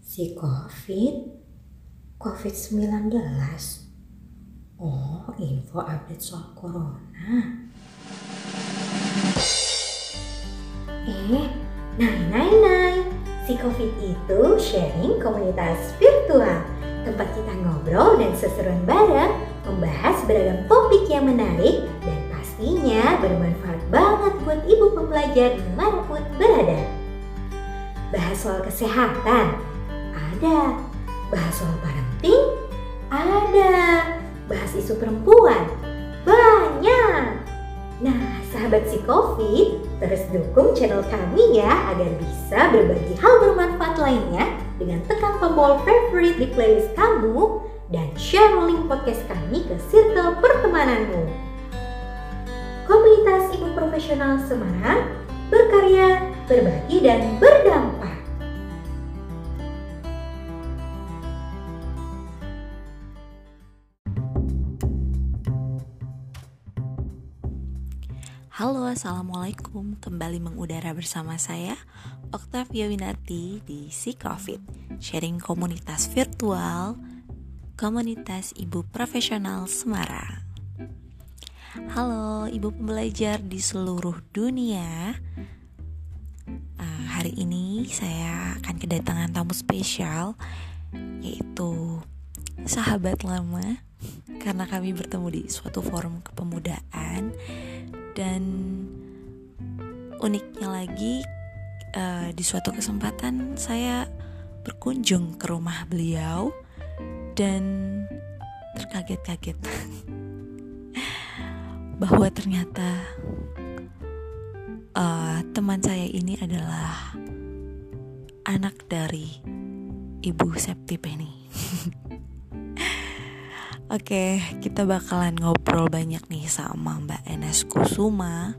Si COVID? COVID-19? Oh, info update soal corona. Eh, Nai Nai Nai. Si COVID itu sharing komunitas virtual. Tempat kita ngobrol dan seseruan bareng membahas beragam topik yang menarik pastinya bermanfaat banget buat ibu pembelajar di mana pun berada. Bahas soal kesehatan? Ada. Bahas soal parenting? Ada. Bahas isu perempuan? Banyak. Nah, sahabat si COVID, terus dukung channel kami ya agar bisa berbagi hal bermanfaat lainnya dengan tekan tombol favorite di playlist kamu dan share link podcast kami ke circle pertemananmu. Komunitas Ibu Profesional Semarang berkarya, berbagi, dan berdampak. Halo, Assalamualaikum. Kembali mengudara bersama saya, Octavia Winati di Si Covid, sharing komunitas virtual, komunitas ibu profesional Semarang. Halo, ibu pembelajar di seluruh dunia. Uh, hari ini saya akan kedatangan tamu spesial, yaitu sahabat lama, karena kami bertemu di suatu forum kepemudaan. Dan uniknya lagi uh, di suatu kesempatan saya berkunjung ke rumah beliau. Dan terkaget-kaget bahwa ternyata uh, teman saya ini adalah anak dari ibu Septi Penny. Oke, kita bakalan ngobrol banyak nih sama Mbak Enes Kusuma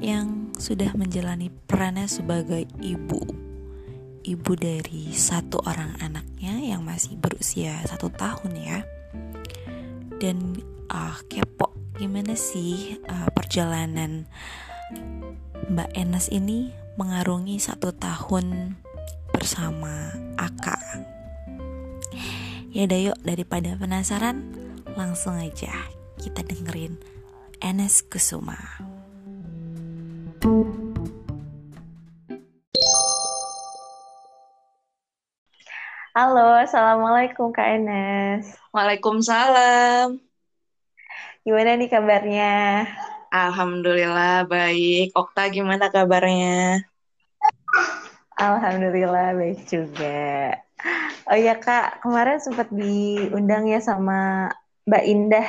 yang sudah menjalani perannya sebagai ibu. Ibu dari satu orang anaknya yang masih berusia satu tahun ya. Dan uh, kepo gimana sih uh, perjalanan Mbak Enes ini mengarungi satu tahun bersama Aka Ya udah yuk daripada penasaran langsung aja kita dengerin Enes Kusuma. Halo, Assalamualaikum Kak Enes. Waalaikumsalam. Gimana nih kabarnya? Alhamdulillah baik. Okta gimana kabarnya? Alhamdulillah baik juga. Oh iya kak, kemarin sempat diundang ya sama Mbak Indah.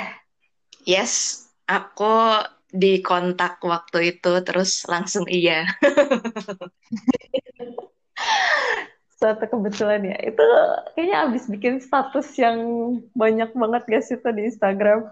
Yes, aku di kontak waktu itu terus langsung iya. Suatu kebetulan ya. Itu kayaknya abis bikin status yang banyak banget gak sih tuh di Instagram.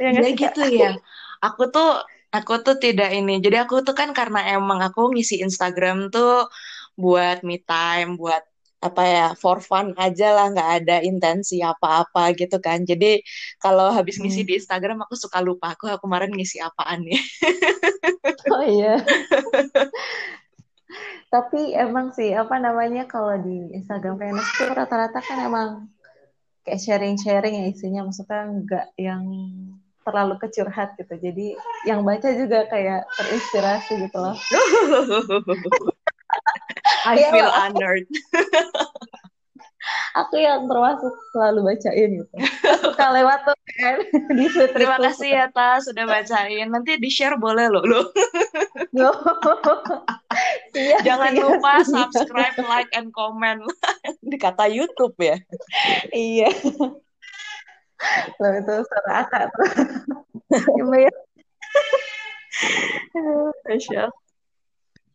Ya, ya gitu ya. Aku tuh aku tuh tidak ini. Jadi aku tuh kan karena emang aku ngisi Instagram tuh buat me time, buat apa ya for fun aja lah nggak ada intensi apa-apa gitu kan jadi kalau habis ngisi hmm. di Instagram aku suka lupa aku, aku kemarin ngisi apaan ya oh iya tapi emang sih apa namanya kalau di Instagram Venus tuh rata-rata kan emang kayak sharing-sharing ya isinya maksudnya nggak yang terlalu kecurhat gitu jadi yang baca juga kayak terinspirasi gitu loh I iya, feel honored. aku yang termasuk selalu bacain gitu. Suka lewat tuh kan di Twitter. Terima kasih ya Tas sudah bacain. Nanti di share boleh loh lo. iya, Jangan iya, lupa iya. subscribe, like, and comment di kata YouTube ya. iya. Loh itu suara akak tuh.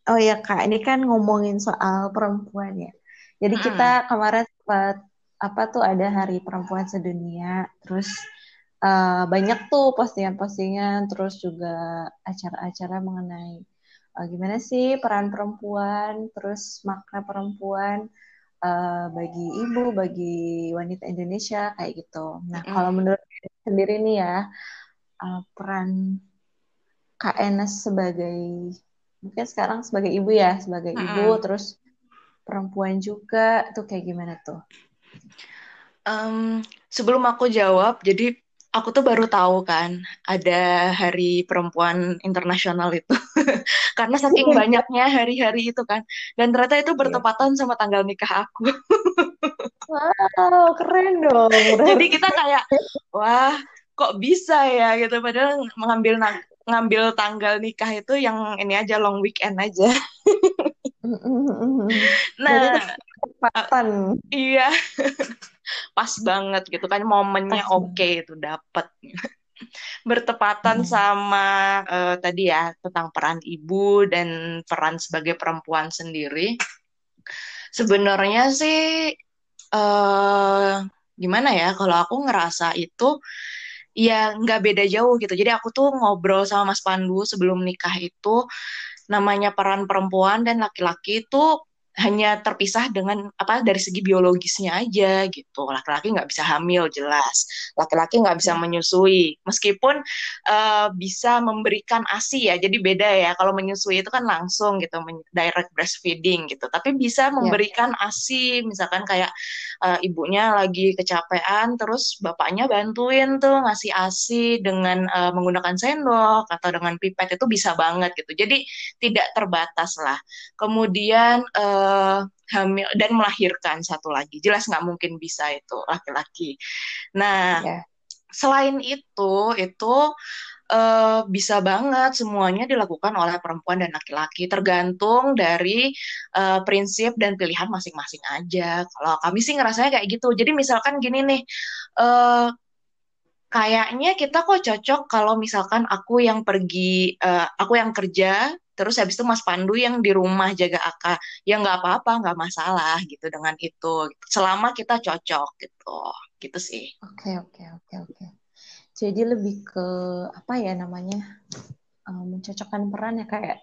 Oh ya kak, ini kan ngomongin soal perempuan ya. Jadi hmm. kita kemarin sempat apa tuh ada Hari Perempuan Sedunia, terus uh, banyak tuh postingan-postingan, terus juga acara-acara mengenai uh, gimana sih peran perempuan, terus makna perempuan uh, bagi ibu, bagi wanita Indonesia kayak gitu. Nah hmm. kalau menurut sendiri nih ya uh, peran Enes sebagai mungkin sekarang sebagai ibu ya, sebagai mm ibu terus perempuan juga tuh kayak gimana tuh? Um, sebelum aku jawab, jadi aku tuh baru tahu kan ada Hari Perempuan Internasional itu karena saking banyaknya hari-hari itu kan dan ternyata itu iya. bertepatan sama tanggal nikah aku. wow, keren dong. Jadi kita kayak wah kok bisa ya gitu padahal mengambil ngambil tanggal nikah itu yang ini aja long weekend aja. nah. Uh, iya. Pas banget gitu kan momennya oke okay, itu dapat. Bertepatan hmm. sama uh, tadi ya tentang peran ibu dan peran sebagai perempuan sendiri. Sebenarnya sih uh, gimana ya kalau aku ngerasa itu ya nggak beda jauh gitu. Jadi aku tuh ngobrol sama Mas Pandu sebelum nikah itu namanya peran perempuan dan laki-laki itu hanya terpisah dengan apa dari segi biologisnya aja gitu. Laki-laki nggak bisa hamil jelas. Laki-laki nggak bisa menyusui. Meskipun uh, bisa memberikan asi ya jadi beda ya. Kalau menyusui itu kan langsung gitu direct breastfeeding gitu. Tapi bisa iya. memberikan yeah. asi misalkan kayak uh, ibunya lagi kecapean terus bapaknya bantuin tuh ngasih asi dengan uh, menggunakan sendok atau dengan pipet itu bisa banget gitu. Jadi tidak terbatas lah. Kemudian uh, uh, hamil dan melahirkan satu lagi. Jelas nggak mungkin bisa itu laki-laki. Nah, yeah. selain itu itu uh, bisa banget semuanya dilakukan oleh perempuan dan laki-laki tergantung dari uh, prinsip dan pilihan masing-masing aja. Kalau kami sih ngerasanya kayak gitu. Jadi misalkan gini nih. Uh, kayaknya kita kok cocok kalau misalkan aku yang pergi, uh, aku yang kerja, terus habis itu Mas Pandu yang di rumah jaga Aka ya nggak apa-apa nggak masalah gitu dengan itu selama kita cocok gitu gitu sih oke okay, oke okay, oke okay, oke okay. jadi lebih ke apa ya namanya um, mencocokkan peran ya kayak ya?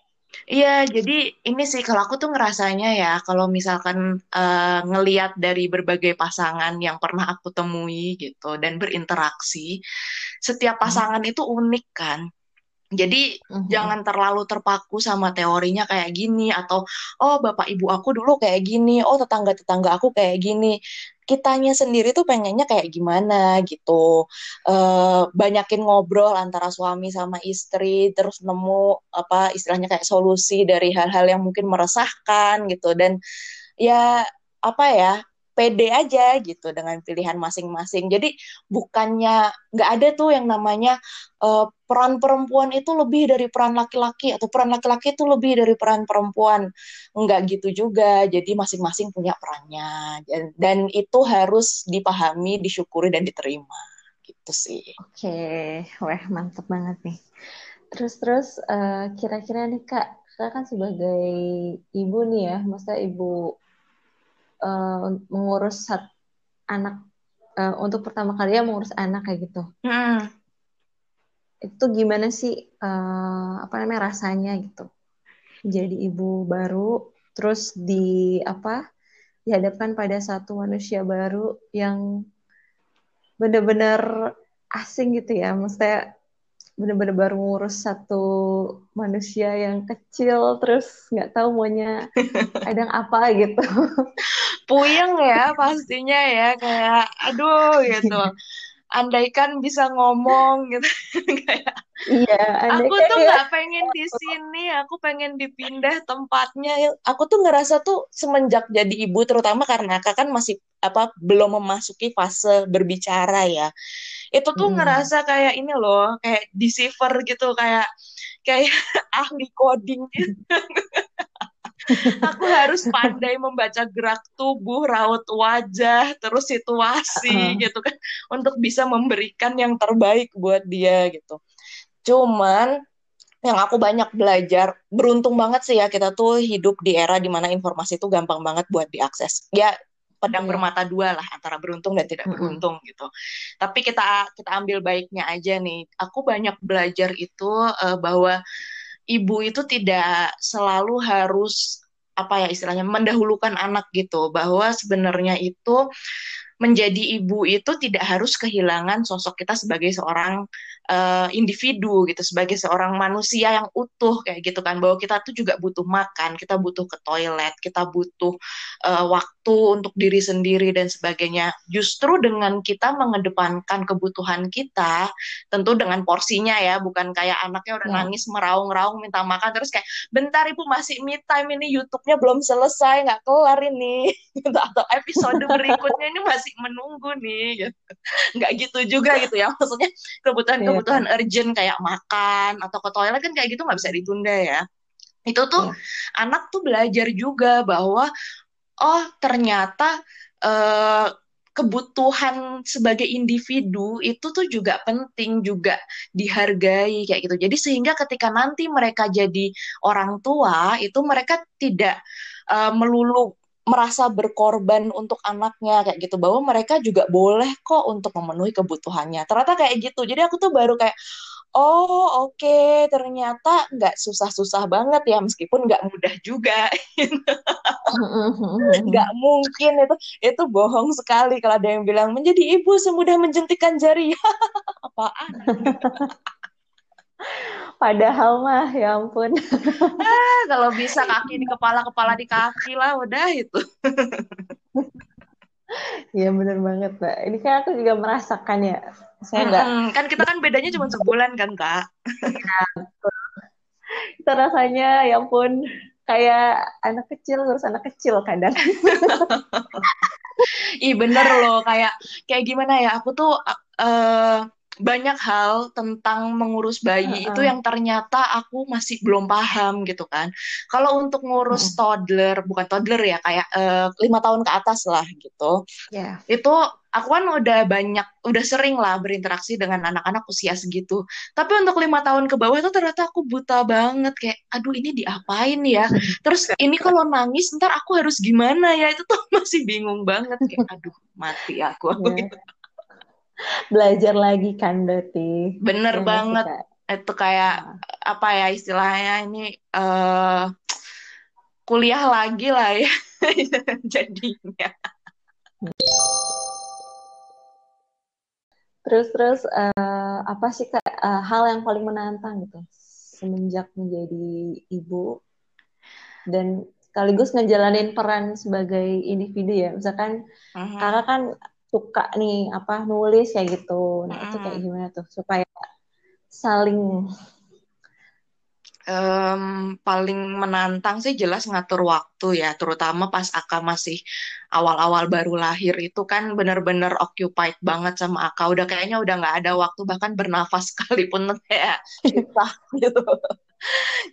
Iya, jadi ini sih kalau aku tuh ngerasanya ya, kalau misalkan uh, ngeliat dari berbagai pasangan yang pernah aku temui gitu dan berinteraksi, setiap hmm. pasangan hmm. itu unik kan. Jadi uh-huh. jangan terlalu terpaku sama teorinya kayak gini atau oh bapak ibu aku dulu kayak gini, oh tetangga-tetangga aku kayak gini. Kitanya sendiri tuh pengennya kayak gimana gitu. Uh, banyakin ngobrol antara suami sama istri, terus nemu apa istilahnya kayak solusi dari hal-hal yang mungkin meresahkan gitu dan ya apa ya pede aja gitu dengan pilihan masing-masing. Jadi bukannya nggak ada tuh yang namanya uh, peran perempuan itu lebih dari peran laki-laki atau peran laki-laki itu lebih dari peran perempuan. Nggak gitu juga. Jadi masing-masing punya perannya dan, dan itu harus dipahami, disyukuri dan diterima. Gitu sih. Oke, wah mantep banget nih. Terus terus uh, kira-kira nih kak, kak kan sebagai ibu nih ya, masa ibu uh, mengurus sat anak uh, untuk pertama kali ya mengurus anak kayak gitu. Hmm. Itu gimana sih uh, apa namanya rasanya gitu? Jadi ibu baru terus di apa dihadapkan pada satu manusia baru yang benar-benar asing gitu ya, maksudnya bener-bener baru ngurus satu manusia yang kecil terus nggak tahu maunya kadang apa gitu. Puyeng ya pastinya ya kayak aduh gitu. Andaikan bisa ngomong gitu. Kayak iya aku tuh nggak pengen di sini aku pengen dipindah tempatnya aku tuh ngerasa tuh semenjak jadi ibu terutama karena kakak kan masih apa belum memasuki fase berbicara ya itu tuh hmm. ngerasa kayak ini loh kayak deceiver gitu kayak kayak ahli coding gitu aku harus pandai membaca gerak tubuh, raut wajah, terus situasi uh -huh. gitu kan untuk bisa memberikan yang terbaik buat dia gitu. Cuman yang aku banyak belajar, beruntung banget sih ya kita tuh hidup di era di mana informasi itu gampang banget buat diakses. Ya pedang yeah. bermata dua lah antara beruntung dan tidak beruntung mm -hmm. gitu. Tapi kita kita ambil baiknya aja nih. Aku banyak belajar itu uh, bahwa ibu itu tidak selalu harus apa ya istilahnya mendahulukan anak gitu bahwa sebenarnya itu menjadi ibu itu tidak harus kehilangan sosok kita sebagai seorang uh, individu gitu, sebagai seorang manusia yang utuh kayak gitu kan, bahwa kita tuh juga butuh makan, kita butuh ke toilet, kita butuh uh, waktu untuk diri sendiri dan sebagainya. Justru dengan kita mengedepankan kebutuhan kita, tentu dengan porsinya ya, bukan kayak anaknya udah ya. nangis meraung-raung minta makan terus kayak bentar ibu masih me time ini YouTube-nya belum selesai nggak kelar ini gitu. atau episode berikutnya ini masih masih menunggu nih gitu. nggak gitu juga gitu ya maksudnya kebutuhan-kebutuhan yeah. urgent kayak makan atau ke toilet kan kayak gitu nggak bisa ditunda ya itu tuh yeah. anak tuh belajar juga bahwa oh ternyata uh, kebutuhan sebagai individu itu tuh juga penting juga dihargai kayak gitu. Jadi sehingga ketika nanti mereka jadi orang tua itu mereka tidak uh, melulu merasa berkorban untuk anaknya kayak gitu. Bahwa mereka juga boleh kok untuk memenuhi kebutuhannya. Ternyata kayak gitu. Jadi aku tuh baru kayak oh oke okay, ternyata nggak susah-susah banget ya meskipun nggak mudah juga. Nggak mungkin itu. Itu bohong sekali kalau ada yang bilang menjadi ibu semudah menjentikan jari. Apaan Padahal mah ya ampun. ah, kalau bisa kaki di kepala, kepala di kaki lah udah itu. Iya bener banget Mbak. Ini kan aku juga merasakan ya. Saya enggak. Hmm, kan kita kan bedanya cuma sebulan kan Kak. Iya. Kita rasanya ya ampun kayak anak kecil ngurus anak kecil kadang. Ih bener loh kayak kayak gimana ya aku tuh uh, banyak hal tentang mengurus bayi uh -uh. itu yang ternyata aku masih belum paham gitu kan. Kalau untuk ngurus uh -uh. toddler, bukan toddler ya, kayak eh, lima uh, tahun ke atas lah gitu. Yeah. Itu aku kan udah banyak, udah sering lah berinteraksi dengan anak-anak usia segitu. Tapi untuk lima tahun ke bawah itu ternyata aku buta banget kayak, aduh ini diapain ya? Terus ini kalau nangis ntar aku harus gimana ya? Itu tuh masih bingung banget kayak, aduh mati aku aku yeah. gitu belajar lagi kan berarti bener ya, banget kita. itu kayak nah. apa ya istilahnya ini uh, kuliah lagi lah ya jadinya terus terus uh, apa sih kak uh, hal yang paling menantang gitu semenjak menjadi ibu dan sekaligus ngejalanin peran sebagai individu ya misalkan uh -huh. kakak kan suka nih apa nulis kayak gitu. Nah, hmm. itu kayak gimana tuh supaya saling um, paling menantang sih jelas ngatur waktu ya, terutama pas Aka masih awal-awal baru lahir itu kan bener-bener occupied banget sama Aka. Udah kayaknya udah nggak ada waktu bahkan bernafas sekalipun kayak susah gitu.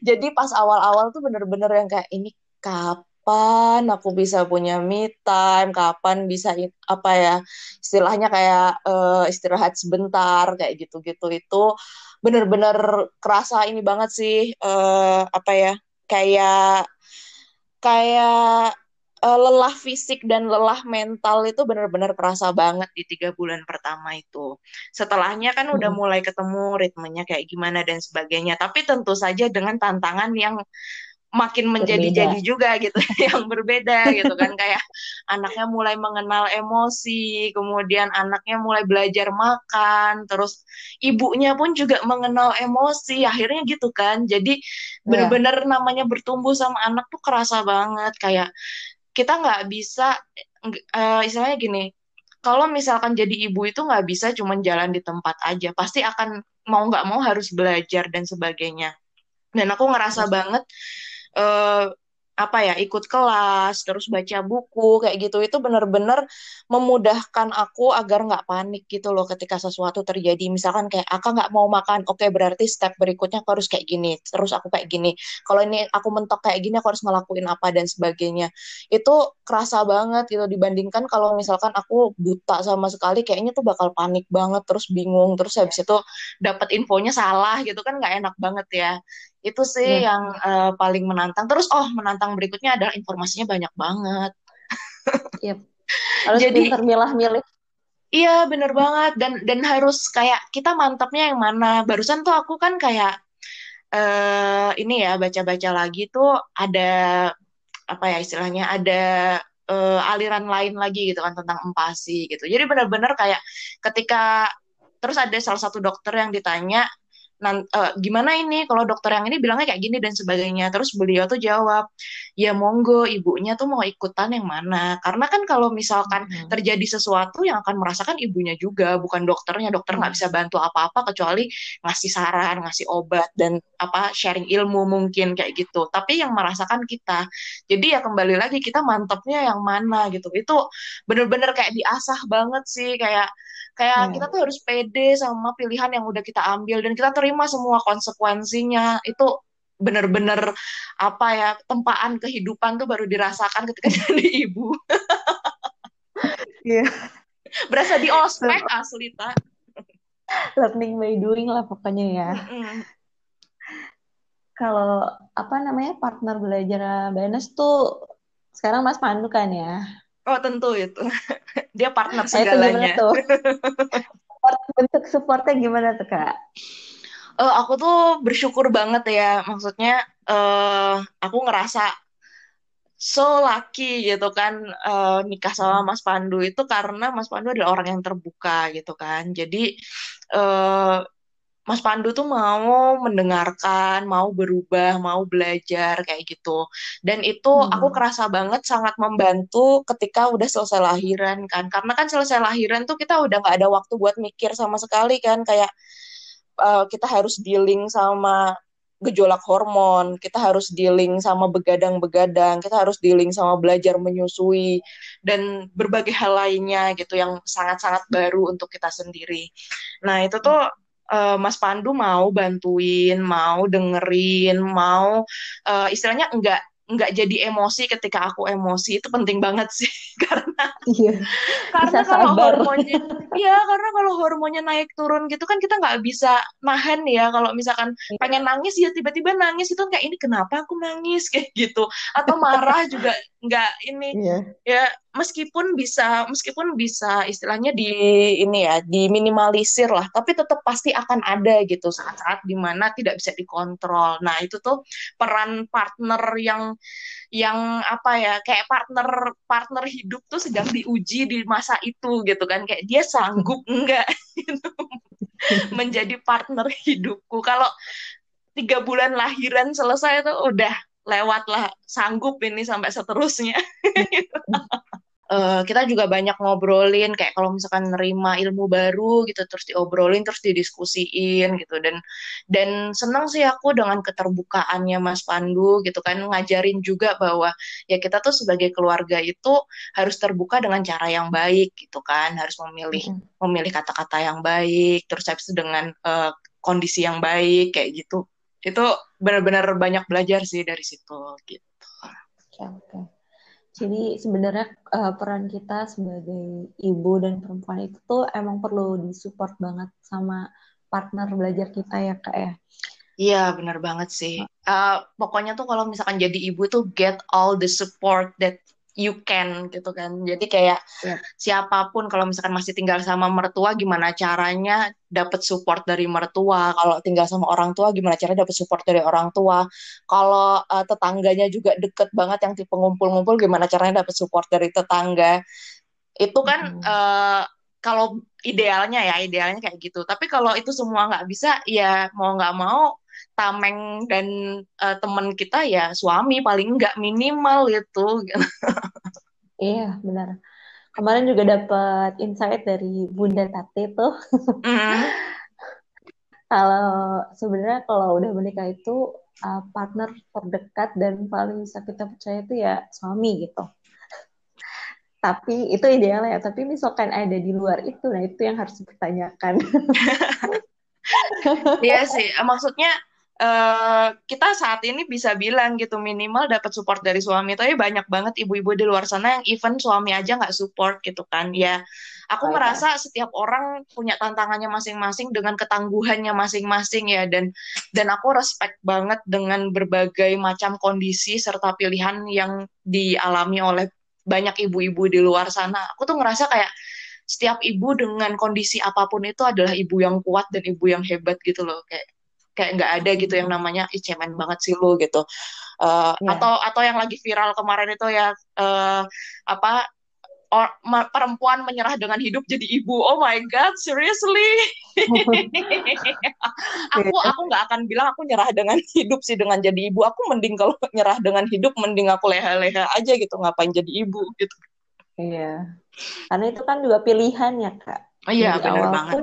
Jadi pas awal-awal tuh bener-bener yang kayak ini kap kapan aku bisa punya me time, kapan bisa apa ya istilahnya kayak uh, istirahat sebentar kayak gitu-gitu itu bener-bener kerasa ini banget sih uh, apa ya kayak kayak uh, lelah fisik dan lelah mental itu benar-benar kerasa banget di tiga bulan pertama itu. Setelahnya kan udah mulai ketemu ritmenya kayak gimana dan sebagainya. Tapi tentu saja dengan tantangan yang makin menjadi-jadi juga gitu yang berbeda gitu kan. Kayak anaknya mulai mengenal emosi kemudian anaknya mulai belajar makan terus ibunya pun juga mengenal emosi akhirnya gitu kan. Jadi iya. bener-bener yeah. namanya bertumbuh sama anak tuh kerasa banget. Kayak kita nggak bisa uh, istilahnya gini kalau misalkan jadi ibu itu nggak bisa cuma jalan di tempat aja pasti akan mau nggak mau harus belajar dan sebagainya. Dan aku ngerasa banget uh, apa ya ikut kelas terus baca buku kayak gitu. Itu bener-bener memudahkan aku agar nggak panik gitu loh ketika sesuatu terjadi. Misalkan kayak aku nggak mau makan. Oke okay, berarti step berikutnya aku harus kayak gini terus aku kayak gini. Kalau ini aku mentok kayak gini aku harus ngelakuin apa dan sebagainya. Itu kerasa banget gitu. Dibandingkan kalau misalkan aku buta sama sekali kayaknya tuh bakal panik banget terus bingung terus habis itu dapat infonya salah gitu kan nggak enak banget ya. Itu sih yeah. yang uh, paling menantang. Terus oh menantang berikutnya adalah informasinya banyak banget. Yep. harus jadi milah-milih iya bener banget. Dan dan harus kayak kita mantapnya yang mana. Barusan tuh aku kan kayak uh, ini ya baca-baca lagi tuh ada apa ya istilahnya ada uh, aliran lain lagi gitu kan tentang empasi gitu. Jadi benar-benar kayak ketika terus ada salah satu dokter yang ditanya uh, gimana ini kalau dokter yang ini bilangnya kayak gini dan sebagainya. Terus beliau tuh jawab ya monggo ibunya tuh mau ikutan yang mana? Karena kan kalau misalkan hmm. terjadi sesuatu yang akan merasakan ibunya juga bukan dokternya. Dokter nggak hmm. bisa bantu apa-apa kecuali ngasih saran ngasih obat dan apa sharing ilmu mungkin kayak gitu. Tapi yang merasakan kita. Jadi ya kembali lagi kita mantepnya yang mana gitu. Itu bener-bener kayak diasah banget sih. Kayak kayak hmm. kita tuh harus pede sama pilihan yang udah kita ambil. Dan kita terima semua konsekuensinya itu bener-bener apa ya tempaan kehidupan tuh baru dirasakan ketika jadi ibu. Iya. yeah. Berasa di ospek asli tak. Learning by doing lah pokoknya ya. Mm Kalau apa namanya partner belajar BNS tuh sekarang Mas Pandu kan ya? Oh tentu itu. Dia partner segalanya. Itu tuh? Bentuk supportnya gimana tuh kak? Uh, aku tuh bersyukur banget ya. Maksudnya uh, aku ngerasa so lucky gitu kan uh, nikah sama Mas Pandu itu karena Mas Pandu adalah orang yang terbuka gitu kan. Jadi uh, Mas Pandu tuh mau mendengarkan, mau berubah, mau belajar kayak gitu. Dan itu hmm. aku kerasa banget sangat membantu ketika udah selesai lahiran kan. Karena kan selesai lahiran tuh kita udah nggak ada waktu buat mikir sama sekali kan. Kayak uh, kita harus dealing sama gejolak hormon, kita harus dealing sama begadang-begadang, kita harus dealing sama belajar menyusui dan berbagai hal lainnya gitu yang sangat-sangat baru untuk kita sendiri. Nah, itu tuh uh, Mas Pandu mau bantuin, mau dengerin, mau uh, istilahnya enggak nggak jadi emosi ketika aku emosi itu penting banget sih. Karena iya, karena kalau hormonnya ya karena kalau hormonnya naik turun gitu kan kita nggak bisa nahan ya. Kalau misalkan iya. pengen nangis ya tiba-tiba nangis itu kayak ini kenapa aku nangis? Kayak gitu. Atau marah juga nggak ini iya. ya meskipun bisa meskipun bisa istilahnya di ini ya diminimalisir lah tapi tetap pasti akan ada gitu saat-saat di mana tidak bisa dikontrol. Nah itu tuh peran partner yang yang apa ya kayak partner partner hidup tuh sedang diuji di masa itu gitu kan kayak dia sanggup enggak gitu menjadi partner hidupku. Kalau tiga bulan lahiran selesai itu udah lewat lah sanggup ini sampai seterusnya uh, kita juga banyak ngobrolin kayak kalau misalkan nerima ilmu baru gitu terus diobrolin terus didiskusiin gitu dan dan senang sih aku dengan keterbukaannya Mas Pandu gitu kan ngajarin juga bahwa ya kita tuh sebagai keluarga itu harus terbuka dengan cara yang baik gitu kan harus memilih mm. memilih kata-kata yang baik terus habis dengan uh, kondisi yang baik kayak gitu itu benar-benar banyak belajar sih dari situ gitu. Oke, oke. Jadi sebenarnya uh, peran kita sebagai ibu dan perempuan itu tuh emang perlu disupport banget sama partner belajar kita ya kak ya. Iya benar banget sih. Uh, pokoknya tuh kalau misalkan jadi ibu tuh get all the support that you can gitu kan. Jadi kayak yeah. siapa pun kalau misalkan masih tinggal sama mertua gimana caranya dapat support dari mertua. Kalau tinggal sama orang tua gimana caranya dapat support dari orang tua. Kalau uh, tetangganya juga deket banget yang tipe ngumpul-ngumpul gimana caranya dapat support dari tetangga. Itu kan mm. uh, kalau idealnya ya idealnya kayak gitu. Tapi kalau itu semua nggak bisa ya mau nggak mau tameng dan uh, temen kita ya suami paling nggak minimal gitu. iya benar. Kemarin juga dapat insight dari Bunda Tati tuh. Mm. kalau sebenarnya kalau udah menikah itu uh, partner terdekat dan paling bisa kita percaya itu ya suami gitu. Tapi itu ideal ya. Tapi misalkan ada di luar itu, nah itu yang harus dipertanyakan. Iya sih, maksudnya uh, kita saat ini bisa bilang gitu minimal dapat support dari suami tapi banyak banget ibu-ibu di luar sana yang even suami aja nggak support gitu kan ya aku oh, merasa ya. setiap orang punya tantangannya masing-masing dengan ketangguhannya masing-masing ya dan dan aku respect banget dengan berbagai macam kondisi serta pilihan yang dialami oleh banyak ibu-ibu di luar sana. Aku tuh ngerasa kayak setiap ibu dengan kondisi apa pun itu adalah ibu yang kuat dan ibu yang hebat gitu loh. Kayak kayak nggak ada gitu yang namanya ih cemen banget sih lu gitu. Uh, yeah. atau atau yang lagi viral kemarin itu ya uh, apa or, perempuan menyerah dengan hidup jadi ibu. Oh my god, seriously? aku aku nggak akan bilang aku nyerah dengan hidup sih dengan jadi ibu. Aku mending kalau nyerah dengan hidup, mending aku leha-leha aja gitu. Ngapain jadi ibu gitu? Iya, karena itu kan juga pilihan ya kak. Oh iya, benar banget.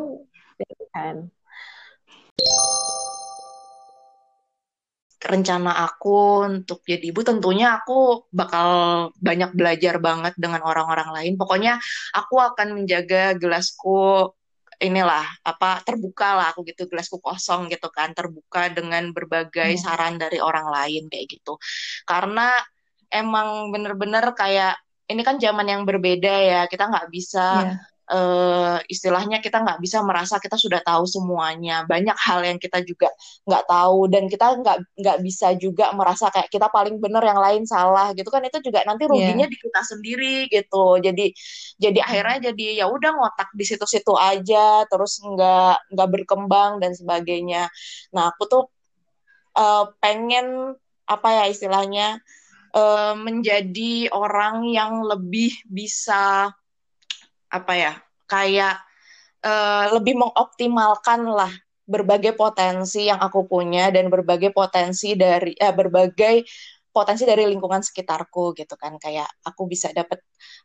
pilihan. Rencana aku untuk jadi ibu tentunya aku bakal banyak belajar banget dengan orang-orang lain. Pokoknya aku akan menjaga gelasku inilah apa terbuka lah aku gitu gelasku kosong gitu kan terbuka dengan berbagai hmm. saran dari orang lain kayak gitu karena emang bener-bener kayak ini kan zaman yang berbeda ya kita nggak bisa yeah uh, istilahnya kita nggak bisa merasa kita sudah tahu semuanya banyak hal yang kita juga nggak tahu dan kita nggak nggak bisa juga merasa kayak kita paling benar yang lain salah gitu kan itu juga nanti iya. ruginya yeah. di kita sendiri gitu jadi jadi akhirnya jadi ya udah ngotak di situ-situ aja terus nggak nggak berkembang dan sebagainya nah aku tuh uh, pengen apa ya istilahnya uh, menjadi orang yang lebih bisa apa ya kayak uh, lebih mengoptimalkan lah berbagai potensi yang aku punya dan berbagai potensi dari eh, berbagai potensi dari lingkungan sekitarku gitu kan. Kayak aku bisa dapat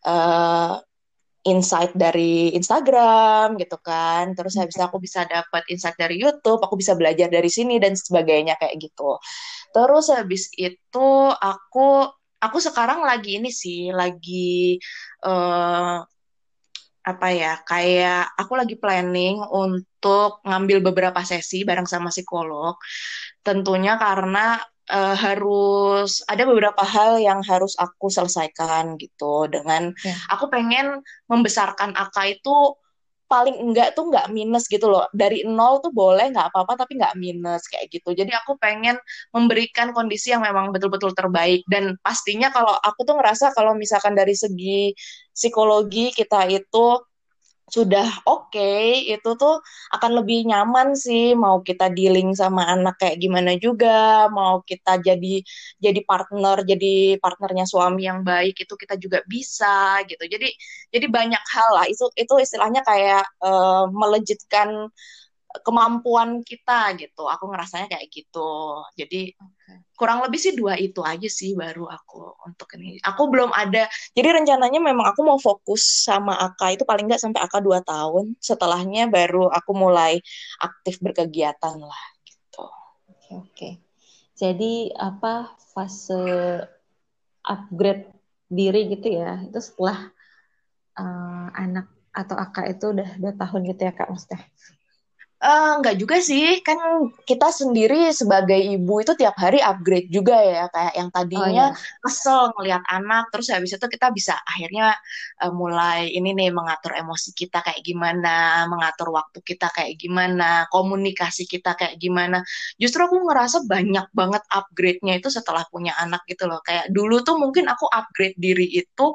uh, insight dari Instagram gitu kan. Terus habis itu aku bisa dapat insight dari YouTube aku bisa belajar dari sini dan sebagainya kayak gitu. Terus habis itu aku aku sekarang lagi ini sih lagi uh, apa ya kayak aku lagi planning untuk ngambil beberapa sesi bareng sama psikolog tentunya karena uh, harus ada beberapa hal yang harus aku selesaikan gitu dengan yeah. aku pengen membesarkan Aka itu paling enggak tuh enggak minus gitu loh. Dari nol tuh boleh nggak apa-apa tapi nggak minus kayak gitu. Jadi aku pengen memberikan kondisi yang memang betul-betul terbaik. Dan pastinya kalau aku tuh ngerasa kalau misalkan dari segi psikologi kita itu sudah oke okay, itu tuh akan lebih nyaman sih. Mau kita dealing sama anak kayak gimana juga mau kita jadi jadi partner jadi partnernya suami yang baik itu kita juga bisa gitu. Jadi jadi banyak hal lah. Itu itu istilahnya kayak uh, melejitkan kemampuan kita gitu. Aku ngerasanya kayak gitu. Jadi okay. kurang lebih sih dua itu aja sih baru aku untuk ini. Aku belum ada. Jadi rencananya memang aku mau fokus sama Aka itu paling nggak sampai Aka dua tahun. Setelahnya baru aku mulai aktif berkegiatan lah gitu. Oke okay. Jadi apa fase upgrade diri gitu ya? Itu setelah uh, anak atau Aka itu udah dua tahun gitu ya Kak Maksudnya? Uh, enggak juga sih, kan kita sendiri sebagai ibu itu tiap hari upgrade juga ya, kayak yang tadinya oh, iya. kesel ngelihat anak, terus habis itu kita bisa akhirnya uh, mulai ini nih mengatur emosi kita kayak gimana, mengatur waktu kita kayak gimana, komunikasi kita kayak gimana. Justru aku ngerasa banyak banget upgrade-nya itu setelah punya anak gitu loh. Kayak dulu tuh mungkin aku upgrade diri itu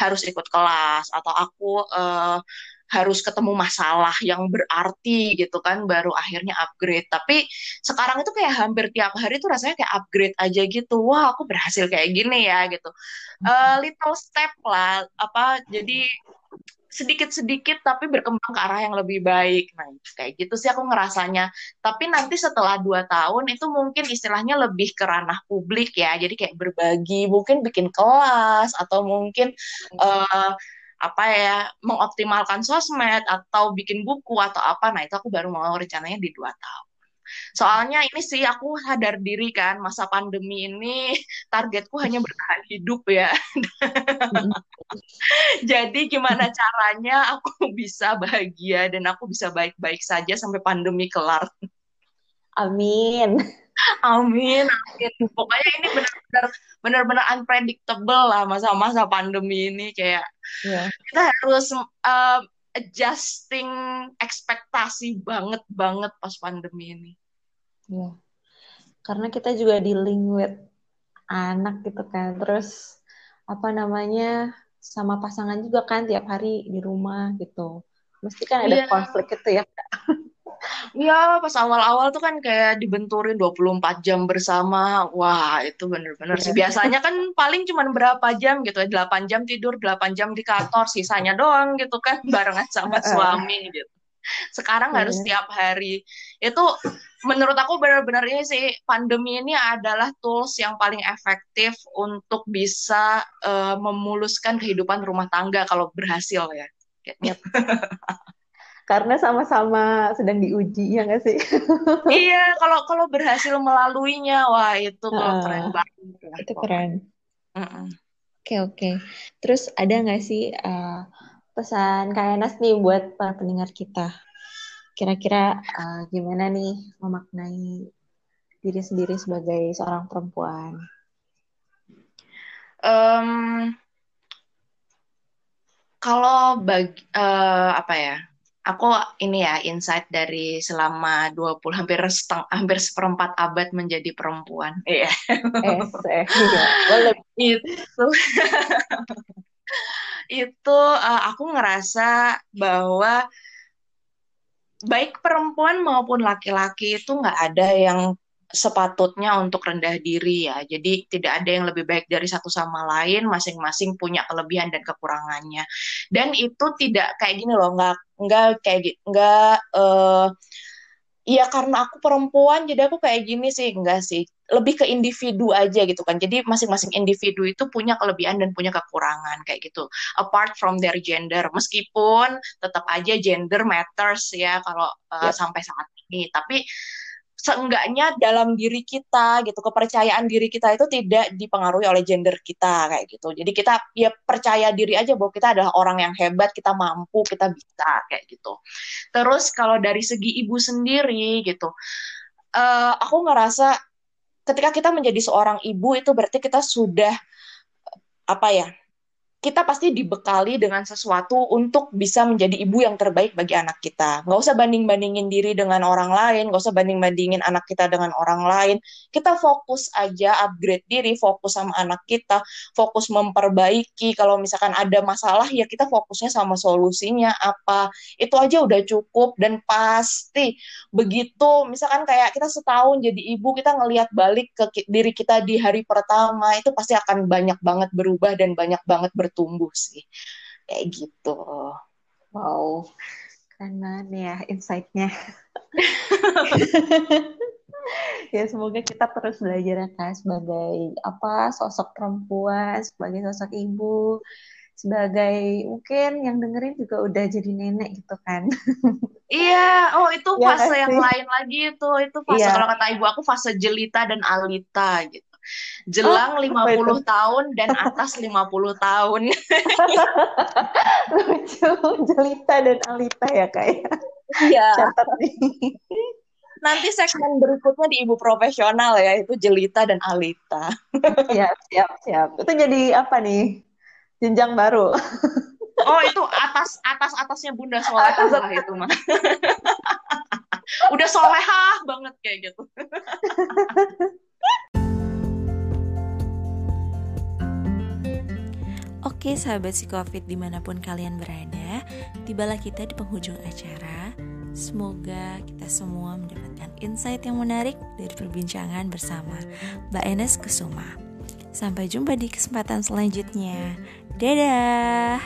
harus ikut kelas atau aku uh, harus ketemu masalah yang berarti gitu kan baru akhirnya upgrade tapi sekarang itu kayak hampir tiap hari tuh rasanya kayak upgrade aja gitu wah aku berhasil kayak gini ya gitu uh, little step lah apa jadi sedikit-sedikit tapi berkembang ke arah yang lebih baik. Nah, kayak gitu sih aku ngerasanya. Tapi nanti setelah dua tahun itu mungkin istilahnya lebih ke ranah publik ya. Jadi kayak berbagi, mungkin bikin kelas atau mungkin uh, apa ya mengoptimalkan sosmed atau bikin buku atau apa nah itu aku baru mau rencananya di dua tahun. Soalnya ini sih aku sadar diri kan masa pandemi ini targetku hanya bertahan hidup ya. Jadi gimana caranya aku bisa bahagia dan aku bisa baik-baik saja sampai pandemi kelar. Amin Amin, amin. Pokoknya ini benar-benar benar-benar unpredictable lah masa-masa pandemi ini kayak yeah. kita harus uh, adjusting ekspektasi banget banget pas pandemi ini. Yeah. Karena kita juga dealing with anak gitu kan. Terus apa namanya sama pasangan juga kan tiap hari di rumah gitu. Mesti kan ada yeah. konflik itu ya. Iya, pas awal-awal tuh kan kayak dibenturin 24 jam bersama. Wah, itu bener-bener sih. Iya. Biasanya kan paling cuma berapa jam gitu ya. 8 jam tidur, 8 jam di kantor. Sisanya doang gitu kan barengan sama suami gitu. Sekarang harus bener. setiap hari. Itu menurut aku benar-benar ini sih pandemi ini adalah tools yang paling efektif untuk bisa eh, memuluskan kehidupan rumah tangga kalau berhasil ya. Kayaknya. Karena sama-sama sedang diuji, ya nggak sih? Iya, kalau kalau berhasil melaluinya, wah itu tuh keren banget itu keren. Oke, oke. Terus ada nggak sih eh, pesan Kak Enas nih buat para pendengar kita? Kira-kira eh, gimana nih memaknai diri sendiri sebagai seorang perempuan? Em, kalau bagi eh, apa ya? Aku ini ya insight dari selama 20 hampir seteng, hampir seperempat abad menjadi perempuan. Iya. Iya. Boleh. Itu itu eh, aku ngerasa bahwa baik perempuan maupun laki-laki itu nggak ada yang sepatutnya untuk rendah diri ya. Jadi tidak ada yang lebih baik dari satu sama lain, masing-masing punya kelebihan dan kekurangannya. Dan itu tidak kayak gini loh, nggak nggak kayak gitu, nggak eh, Iya karena aku perempuan jadi aku kayak gini sih enggak sih lebih ke individu aja gitu kan jadi masing-masing individu itu punya kelebihan dan punya kekurangan kayak gitu apart from their gender meskipun tetap aja gender matters ya kalau uh, Yap. sampai saat ini tapi seenggaknya dalam diri kita gitu kepercayaan diri kita itu tidak dipengaruhi oleh gender kita kayak gitu. Jadi kita ya percaya diri aja bahwa kita adalah orang yang hebat kita mampu kita bisa kayak gitu. Terus kalau dari segi ibu sendiri gitu eh, aku ngerasa ketika kita menjadi seorang ibu itu berarti kita sudah apa ya kita pasti dibekali dengan sesuatu untuk bisa menjadi ibu yang terbaik bagi anak kita. Nggak usah banding-bandingin diri dengan orang lain, nggak usah banding-bandingin anak kita dengan orang lain. Kita fokus aja upgrade diri, fokus sama anak kita, fokus memperbaiki. Kalau misalkan ada masalah, ya kita fokusnya sama solusinya apa. Itu aja udah cukup dan pasti begitu. Misalkan kayak kita setahun jadi ibu, kita ngelihat balik ke diri kita di hari pertama, itu pasti akan banyak banget berubah dan banyak banget bertumbuh sih. Kayak gitu. Wow, banget nih ya insight-nya. Ya semoga kita terus belajar ya Kak sebagai apa sosok perempuan, sebagai sosok ibu, sebagai mungkin yang dengerin juga udah jadi nenek gitu kan. Iya, oh itu nggak fase yang sih? lain lagi itu. Itu fase Iya. kalau kata ibu aku fase jelita dan alita gitu. Oh, Jelang itu? 50 tahun dan atas 50 tahun. Lucu, Jelita dan Alita ya Kak ya. Iya. Catat nih. Nanti segmen berikutnya di ibu profesional ya, itu jelita dan alita. Siap, siap, siap. Itu jadi apa nih? Jenjang baru. Oh, itu atas atas atasnya Bunda Solehah Atas- lah itu mah. Udah solehah banget kayak gitu. Oke sahabat si Covid di mana pun kalian berada Tibalah kita di penghujung acara. Semoga kita semua mendapatkan insight yang menarik dari perbincangan bersama Mbak Enes Kusuma. Sampai jumpa di kesempatan selanjutnya. Dadah